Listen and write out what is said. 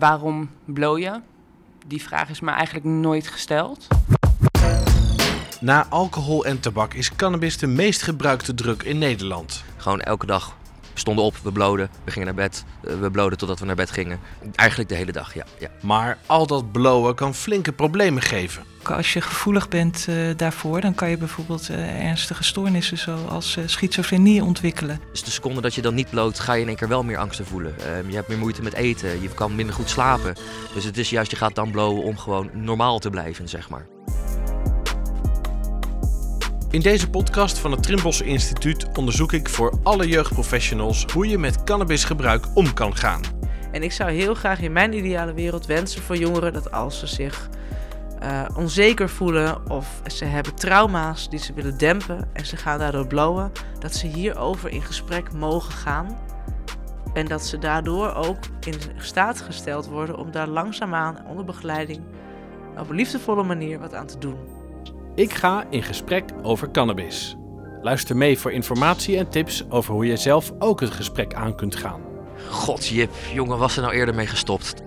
Waarom blow je? Die vraag is me eigenlijk nooit gesteld. Na alcohol en tabak is cannabis de meest gebruikte drug in Nederland. Gewoon elke dag. We stonden op, we bloden, we gingen naar bed, eh, we bloden totdat we naar bed gingen. Eigenlijk de hele dag, ja. ja. Maar al dat blowen kan flinke problemen geven. Als je gevoelig bent uh, daarvoor, dan kan je bijvoorbeeld uh, ernstige stoornissen zoals uh, schizofrenie ontwikkelen. Dus de seconde dat je dan niet bloot, ga je in één keer wel meer angsten voelen. je hebt meer moeite met eten, je kan minder goed slapen. Dus het is juist, je gaat dan blowen om gewoon normaal te blijven, zeg maar. In deze podcast van het Trimbos Instituut onderzoek ik voor alle jeugdprofessionals hoe je met cannabisgebruik om kan gaan. En ik zou heel graag in mijn ideale wereld wensen voor jongeren dat als ze zich uh, onzeker voelen of ze hebben trauma's die ze willen dempen en ze gaan daardoor blowen, dat ze hierover in gesprek mogen gaan. En dat ze daardoor ook in staat gesteld worden om daar langzaamaan onder begeleiding op een liefdevolle manier wat aan te doen. Ik ga in gesprek over cannabis. Luister mee voor informatie en tips over hoe je zelf ook het gesprek aan kunt gaan. God, Jip, jongen, was er nou eerder mee gestopt?